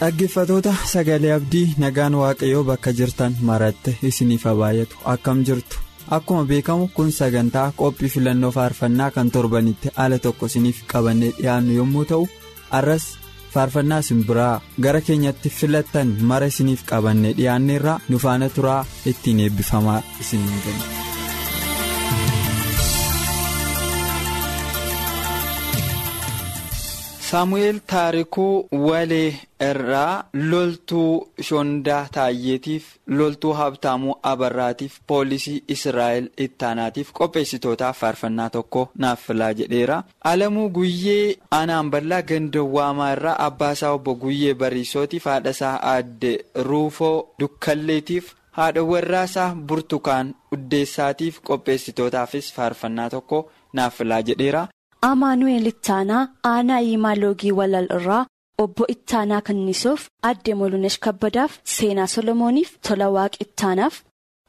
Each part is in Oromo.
Dhaggeeffatoota sagalee abdii nagaan waaqayyoo bakka jirtan maratte isiniif haa baay'atu akkam jirtu akkuma beekamu kun sagantaa qophii filannoo faarfannaa kan torbanitti ala tokko isiniif qabannee dhiyaannu yommuu ta'u arras faarfannaa simbiraa gara keenyatti filattan mara isiniif qabannee dhiyaanneerraa nu faana turaa ittiin eebbifamaa isiniin jenna. Saamu'eel taarikuu walee irraa loltuu shondaa taayyeetiif loltuu habtaamuu abarraatiif poolisii israa'el ittaanaatiif qopheessitootaaf faarfannaa tokko naaf filaa jedheera alamuu guyyee aanaan bal'aa gandawwaamaa irraa abbaasaa obbo guyyee bariisootiif haadhasaa aadde ruufoo dukkalleetiif haadha warraasaa burtukaan uddeessaatiif qopheessitootaafis faarfannaa tokko naaf filaa jedheera. Amaanu'eel ittaanaa aanaa yimaa loogii walal irraa obbo ittaanaa kannisuuf aadde molunesh kabbadaaf seenaa solomooniif tola waaq ittaanaaf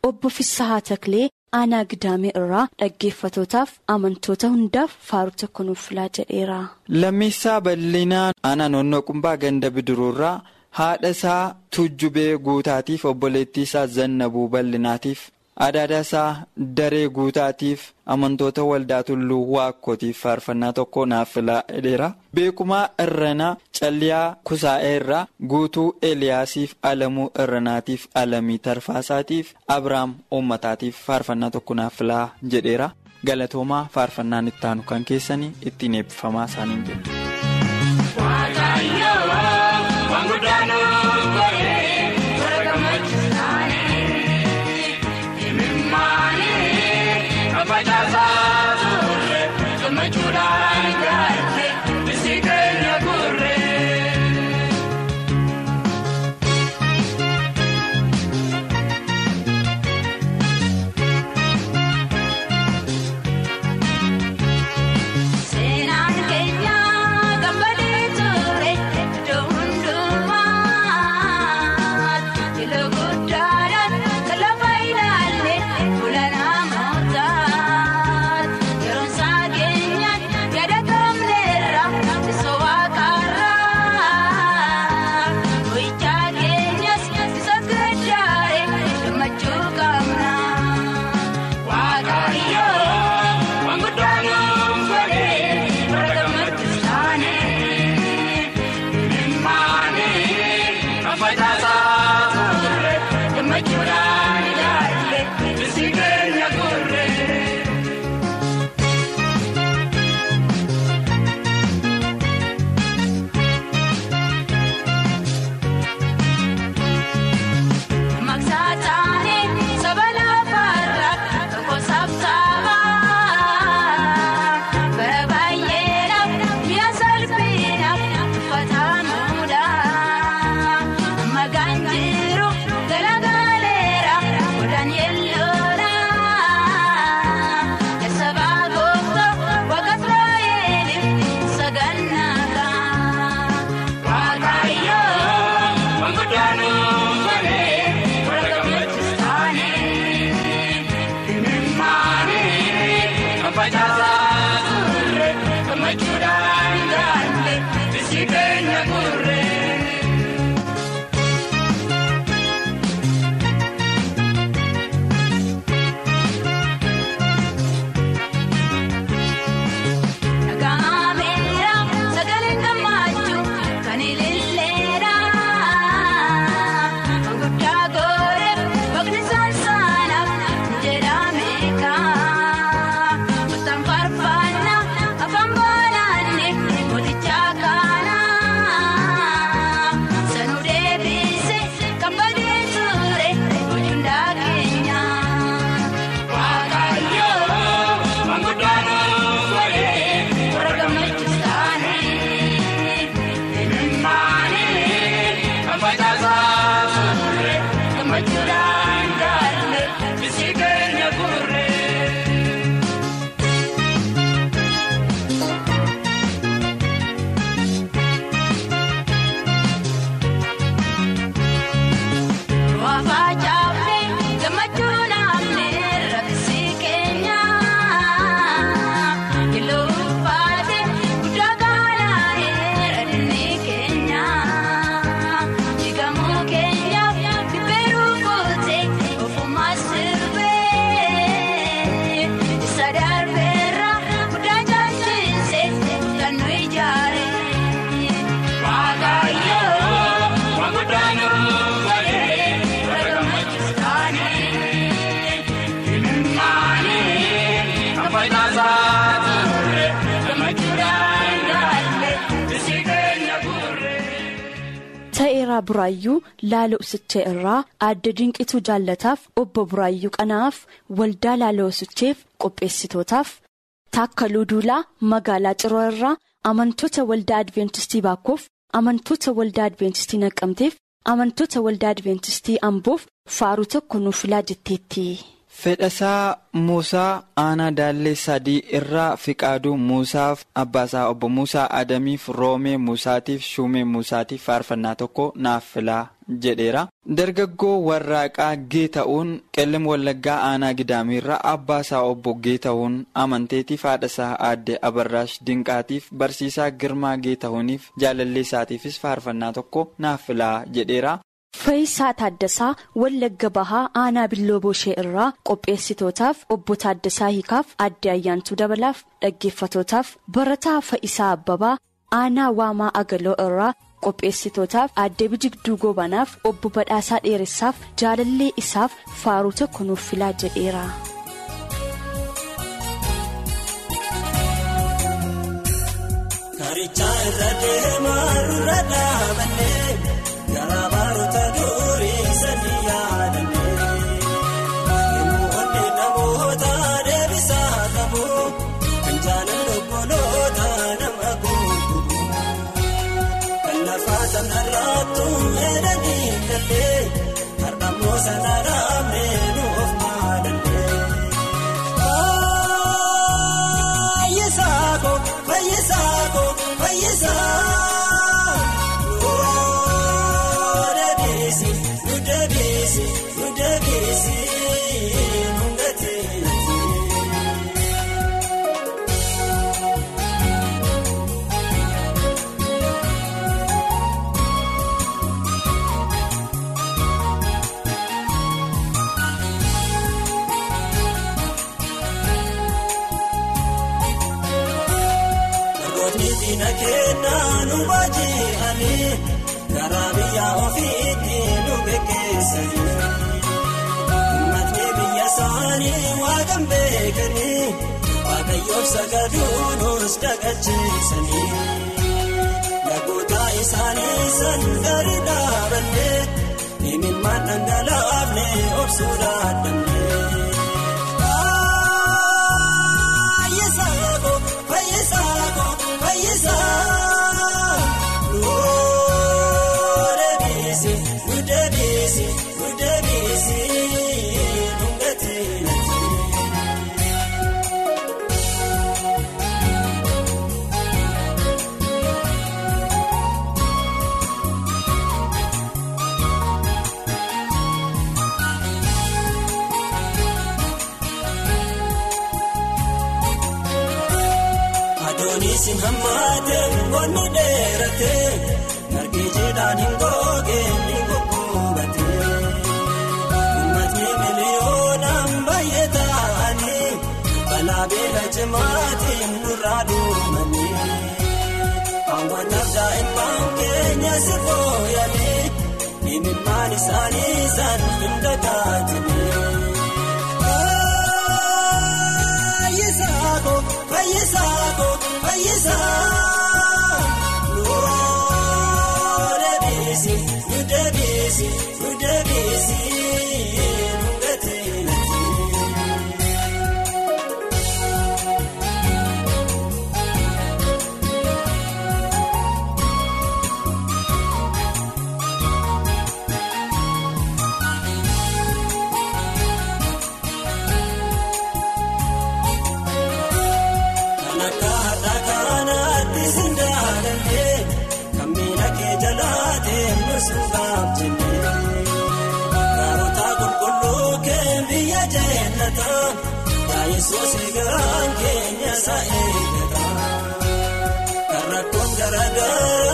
obbo fissahaa taklee aanaa gidaamee irraa dhaggeeffatootaaf amantoota hundaaf faaruu tokko nuuf filaa jedheera. lammeessaa bal'inaa aanaa noonnoo qumbaa ganda bidiruurraa haadha isaa tuujjubee guutaatiif obboleettii isaa zannabuu bal'inaatiif. Adaadaasaa daree guutaatiif amantoota waldaa tulluu waakkootiif faarfannaa tokko naaf filaa jedheera beekumaa irranaa calliyaa kusaa'ee irraa guutuu eliyaasiif alamuu irranaatiif alamii tarfaasaatiif abrahaam uummataatiif faarfannaa tokko naaf filaa jedheera galatoomaa faarfannaan ittaanu kan keessanii ittiin eebbifamaa isaaniin jedhu. Kan like that. Barataa Buraayyuu Laaloo Sichee irraa Aadde Dinqituu Jaallataaf Obbo Buraayyuu Qanaaf Waldaa Laaloo Sicheef qopheessitootaaf Taakkaluu Duulaa Magaalaa Ciroo irraa amantoota Waldaa Adventistii Baakkoof amantoota Waldaa Adventistii Naqqamteef amantoota Waldaa Adventistii Amboof faaruu tokko nuuf filaa jetteetti. Fedhasaa Muusaa Aanaa Daallee Sadii irraa Fiqaaduu Muusaaf Abbaasaa Obbo Muusaa Adamiif Roomee Muusaatiif Shumee Muusaatiif faarfannaa tokko naaf filaa jedheera. Dargaggoo warraaqaa Geeta'uun qellem wallaggaa aanaa gidaamiirraa abbaasaa obbo Geeta'uun amanteetiif haadhasaa aadde Abarraash Dinqaatiif barsiisaa Girmaa Geeta'uuniif jaalallee isaatiifis faarfannaa tokko naaf filaa jedheera. Fayyisaa Taaddasaa Wallagga Bahaa Aanaa Billoo Boshee irraa qopheessitootaaf obbo Taaddasaa Hiikaaf Aadde Ayyaantuu Dabalaaf dhaggeeffatootaaf Barataa Fa'isaa Abbabaa Aanaa Waamaa Agaloo irraa qopheessitootaaf Aadde Bijigduu Gobanaaf obbo Badhaasaa Dheeressaaf jaalallee isaaf faaruu tokko nuuf filaa jedheera. Karichaa irra deemaa irra dhaabannee garaa jedhanii gallee har'ammoo sana waaqayyoof sagaduu nus dagacheessanii. Nagoota isaanii san gadi dhaabannee imimmaan dhangalaafne obsuu dhaadannee. Dheeratee margi jiidhaan hin googee ni goggogatee. Uummatni miliyoonaan baay'ee ta'anii balaa beela cimaatiin nurraa duumanii. Hawwataaf daa'imman keenya si fooyyanii imimmaan isaanii isaan hin keenya isa eeggata. Kan rakkoon garaagaraa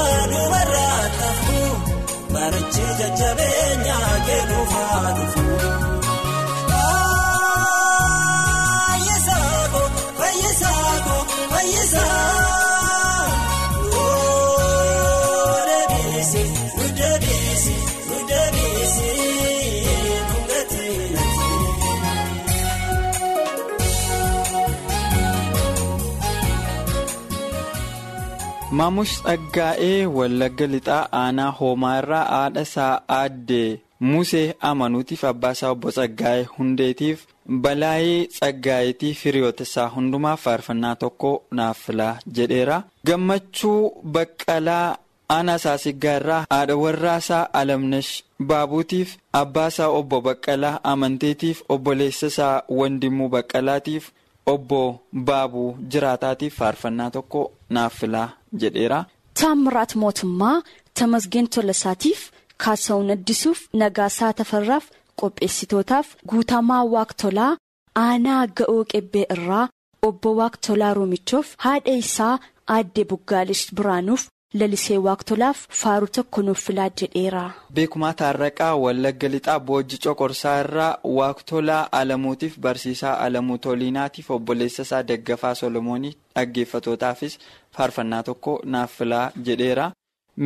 Maamush Tsaggaa'ee Wallagga Lixaa Aanaa Hoomaa irraa haadha isaa aaddee Musee amanuutiif abbaa isaa obbo Tsaggaa'ee Hundeetiif balaayee Tsaggaa'eetiif hiriyoota isaa hundumaaf faarfannaa tokko naaf filaa jedheera. Gammachuu Baqqalaa Aanaa Saasiggaa irraa haadha warraa isaa Alamnash Baabuutiif abbaa isaa obbo Baqqalaa Amanteetiif obboleessa isaa Wandimuu Baqqalaatiif obbo Baabuu Jiraataatiif faarfannaa tokko naaf filaa jedheera. Taammiraat Mootummaa Tamasgeen Tolasaatiif Kaasa'uun Addisuuf Nagaasaa Tafarraaf qopheessitootaaf guutamaa Waaqtolaa Aanaa Ga'oo Qebbee irraa obbo Waaqtolaa Roomichoof haadha isaa aaddee Buggaalish Biraanuuf lalisee Waaqtolaaf faaruu tokko nuuf filaa jedheera. Beekumaa Taarraqaa Wallagga Lixaa Boojji Coqorsaa irraa Waaqtolaa Alamuutiif Barsiisaa Alamuu Toliinaatiif obboleessa isaa Daggafaa Solomoonii dhaggeeffatootaafis faarfannaa tokko naaf filaa jedheera.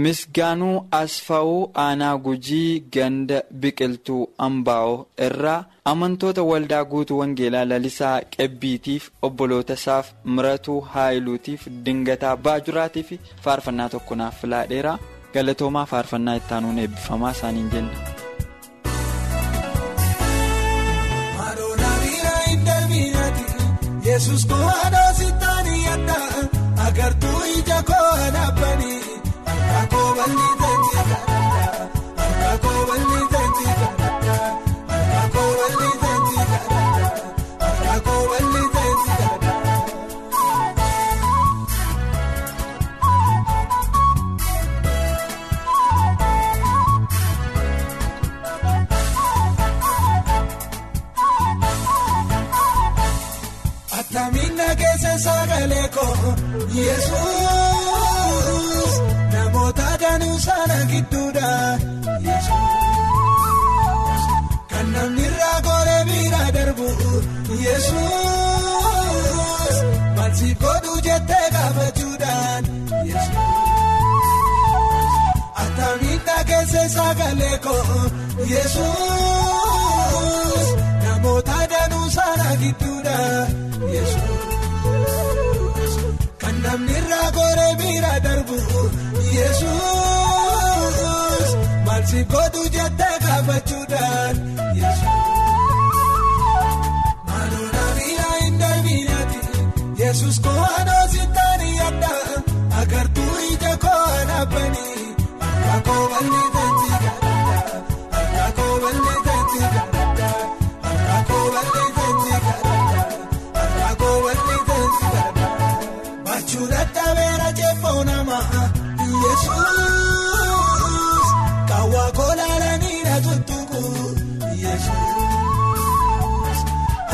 Misgaanuu Asfaa'uu Aanaa Gujii Ganda Biqiltuu Ambaa'oo irraa amantoota waldaa guutuu Wangeelaa Lalisaa Qebbiitiif obboloota isaaf Miratuu Haayiluutiif Dingataa Baajuraatiif faarfannaa tokko naaf filaadheera. Galatoomaa faarfannaa ittaanuun eebbifamaa isaaniin jenna. Yesus sittaanii adda agartuu ija koo dhaabbanii. Akoo balli tanti kadhata akoo balli tanti kadhata Yesuus. Namoota danuu sana gidduudha Yesuus kan namni irraa goree bira darbu. Yesuus malsi godhu jettee gaafachuudhaan. Yesuus attamiidha keessa sagalee koo. Yesuus maalsi godhu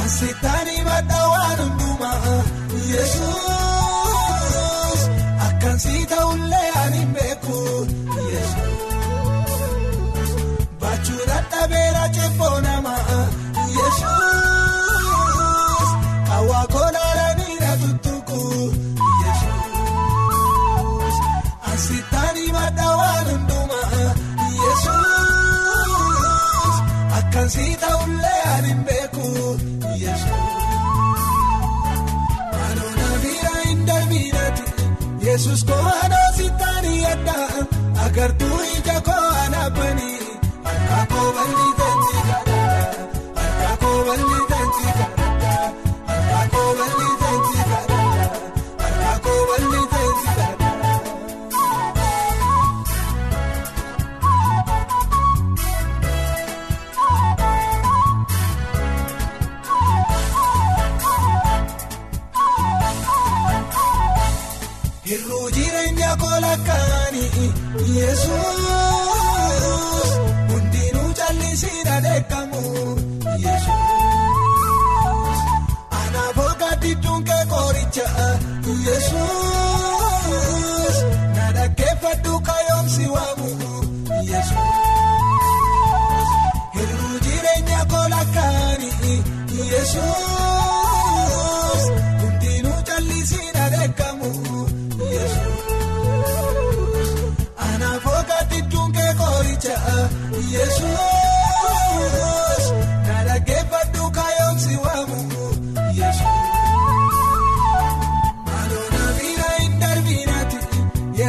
asitaanii madda waan hundumaa Yesuus akkansi ta'ullee ani beeku Yesuus bachuu dadhabeera jeeffoo agartuu ija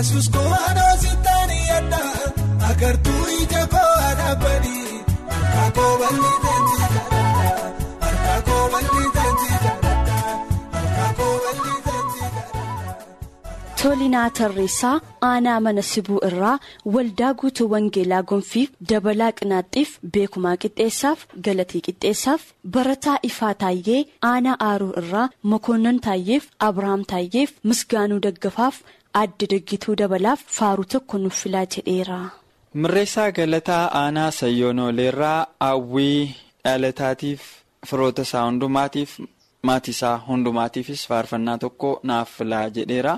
Yesuus koonoo sitaanii adda agartuu ija koo adabanii harka koo bal'ii tanti kadhadha harka koo bal'ii tanti kadhadha harka koo bal'ii tanti kadhadha. Tolinaa Tarreessaa aanaa mana sibuu irraa waldaa guutuu Wangeelaa Gonfiif dabalaa qinaaxxiif beekumaa qixxeessaaf galatii qixxeessaaf barataa ifaa taayyee aanaa aaruu irraa mokoonnan taayyeef abrahaam taayyeef misgaanuu daggafaaf adda daggituu dabalaaf faaruu tokko nuuf filaa jedheera. Mirreessaa galataa aanaa sayyoonoleerraa hawwii dhalataatiif firoota isaa hundumaatiif maatii isaa hundumaatiifis faarfannaa tokko naaf filaa jedheera.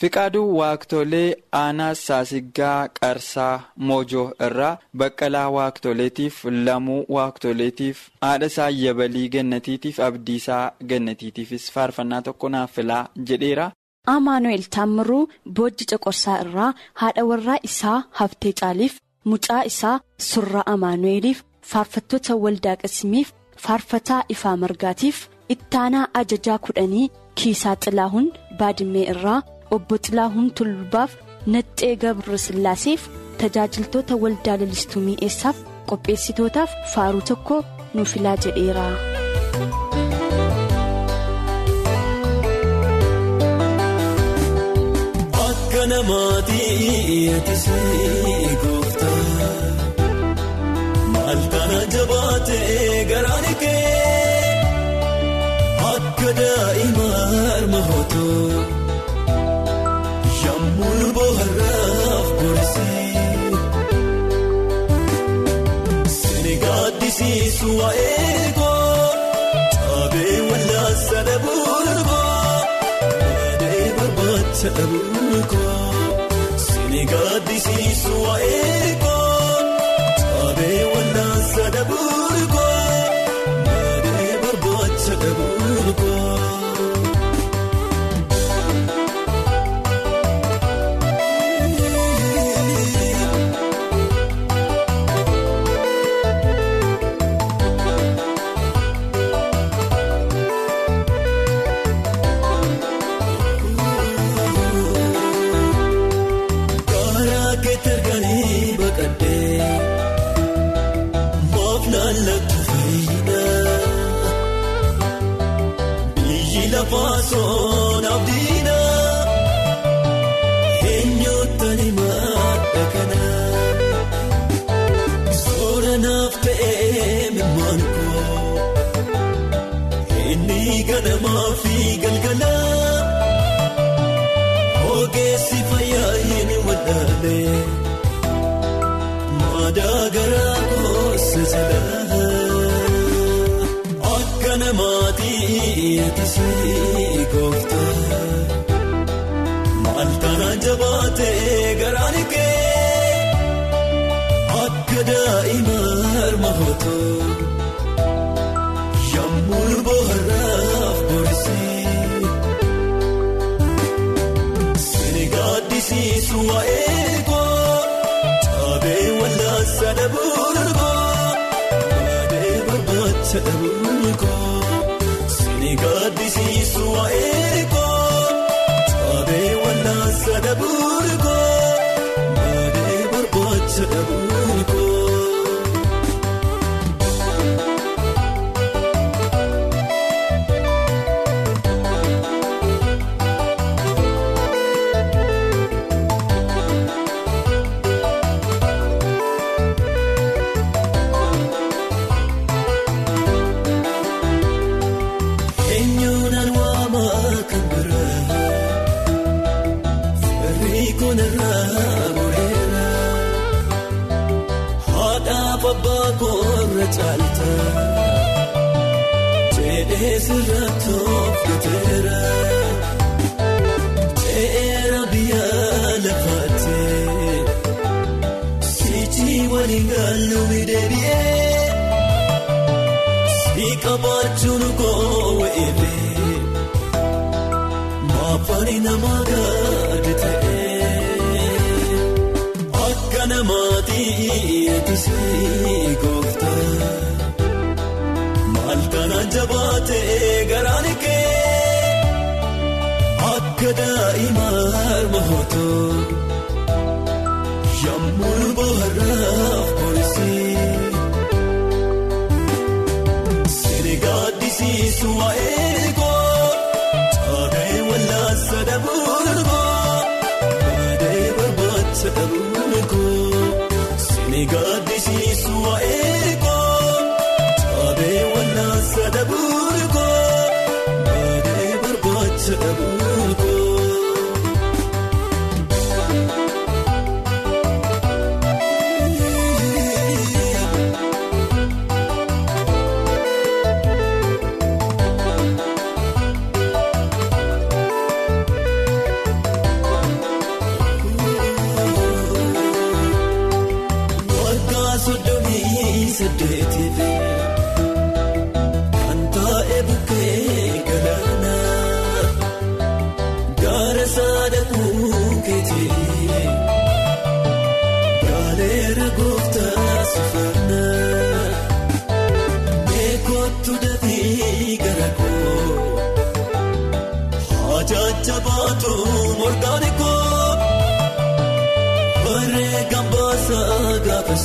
Fiqaaduu waaqtolee aanaa saasiggaa qarsaa moojoo irraa baqqalaa waaqtoleetiif lamuu waaqtoleetiif haadha isaa yabalii gannatiitiif abdiisaa gannatiitiifis faarfannaa tokko naaf filaa jedheera. Amaanu'eel Taammiruu Boojji Coqorsaa irraa haadha warraa isaa Haftee Caaliif mucaa isaa Surraa Amaanu'eeliif faarfattoota waldaa qasimiif faarfataa ifaa margaatiif ittaanaa ajajaa kudhanii kiisaa xilaahuun baadimmee irraa obbo xilaahuun tullubaaf naxxee gabra sillaaseef tajaajiltoota waldaa lalistuu mi'eessaaf qopheessitootaaf faaruu tokko nuuf filaa jedheera. Akka namaatii eetisee gooftaa maal kana jabaatee garaan kee akka daa'ima harma hootoo yemmuu bohaaraaf gorsee sini gaaddisiisu waa'ee Barbaacha dhabuukoo sini gaaddisiisu waa'ee biyyi lafaa soon abdiina eenyuutani madda kana soora naaf ta'ee mimaan koo inni ganamaa fi galgala. Ogeessi fayyaa hin wal'aane maadaa garaa goosa jala namaatii eetisee gooftaa maal kana jabaatee garaan kee akka daa'ima harma hootoo yemmuu bohaaraaf gorsee. Sini gaaddisiisu waa'ee koo taabee wallaansa dhabuurgoo maadhee barbaacha dhabuurgoo sini gaaddisiisu waa'ee caalta jedhee sirra toofateera ta'eera biyya lafaatee sichi waliin gaalluun deebi'ee. Qabaachuun koowweelee maafani nama gaadi ta'ee akka namaatii eetisee gooftaa Guyyaa daa'imaa harma hootoo yemmuu bohaarraa.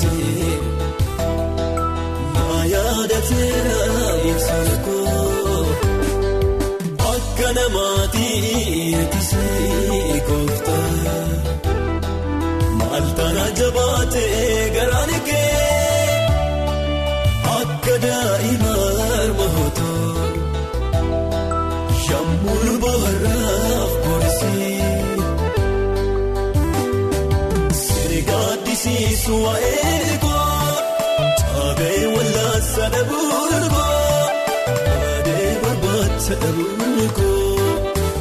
Gaafasee maa yaadateera ibsa koo akka namaatii eegisee kooftaa maal tana jabaatee garaan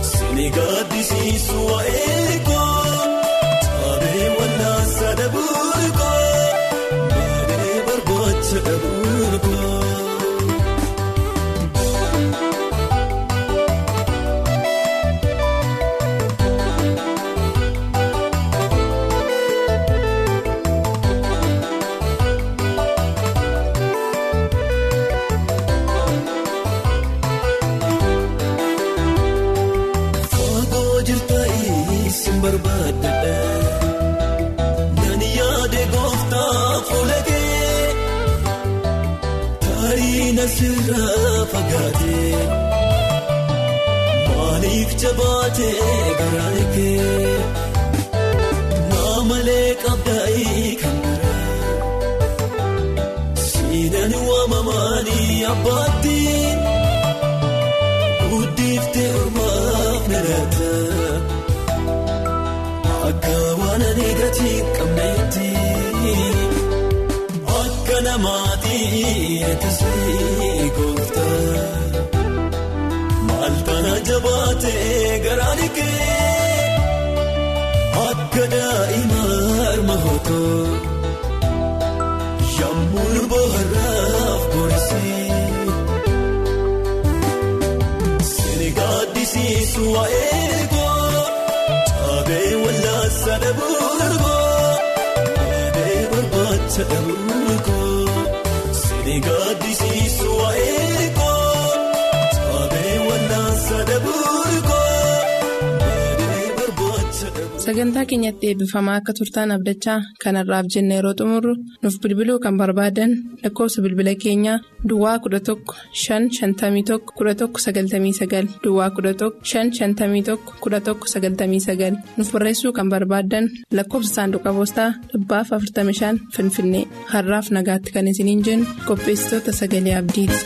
Sinigaadisiisu akka daa'ima harma hootoo yemmuu bohaaraaf borisee. Sinigaadisiisu waa'ee koo taagee wallaasa dhabuun koo baadee barbaacha dhabuun koo sinigaadisiisu waa'ee Sagantaa keenyatti eebbifamaa akka turtaan abdachaa kanarraaf jenna yeroo xumurru nuuf bilbiluu kan barbaadan lakkoofsa bilbila keenyaa Duwwaa 11 551 11 99 Duwwaa 11 551 11 99 nuuf barreessuu kan barbaadan lakkoofsa saanduqa poostaa dhibbaaf 45 Finfinnee har'aaf nagaatti kan isiniin jennu qopheessitoota sagalee abdiiti.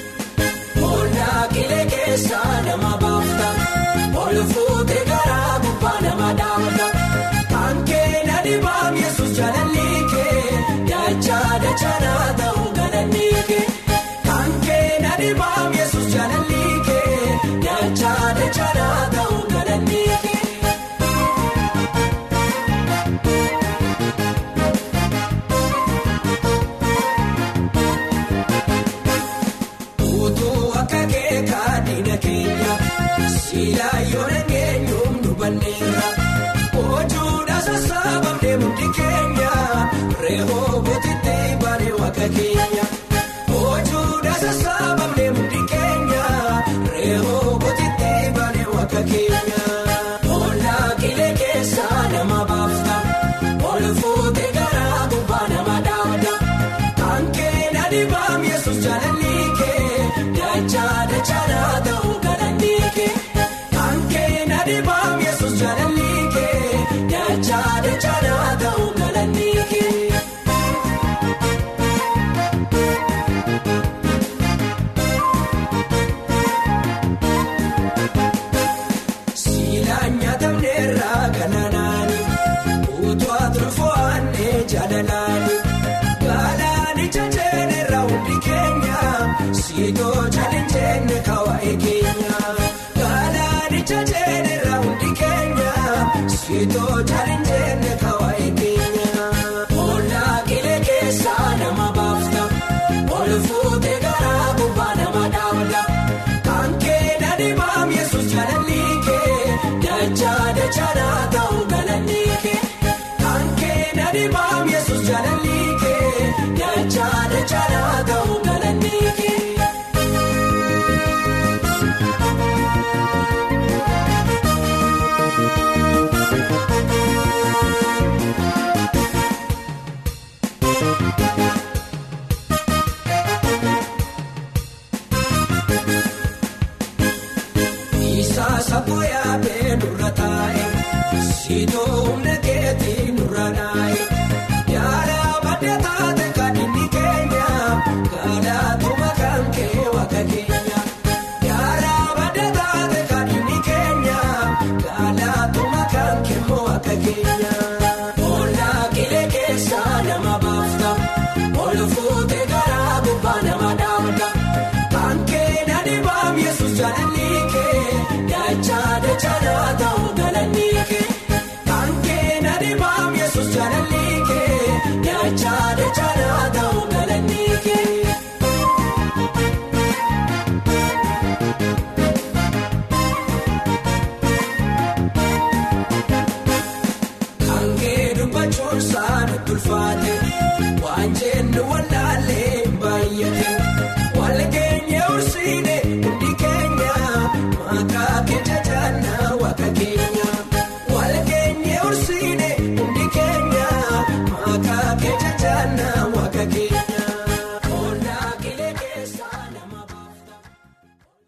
Reehoo bootitti baanee waaqa keenya. Ojuudha sassaabamnee mudhi keenya reehoo bootitti baanee waaqa keenya. Ol fuutee garaa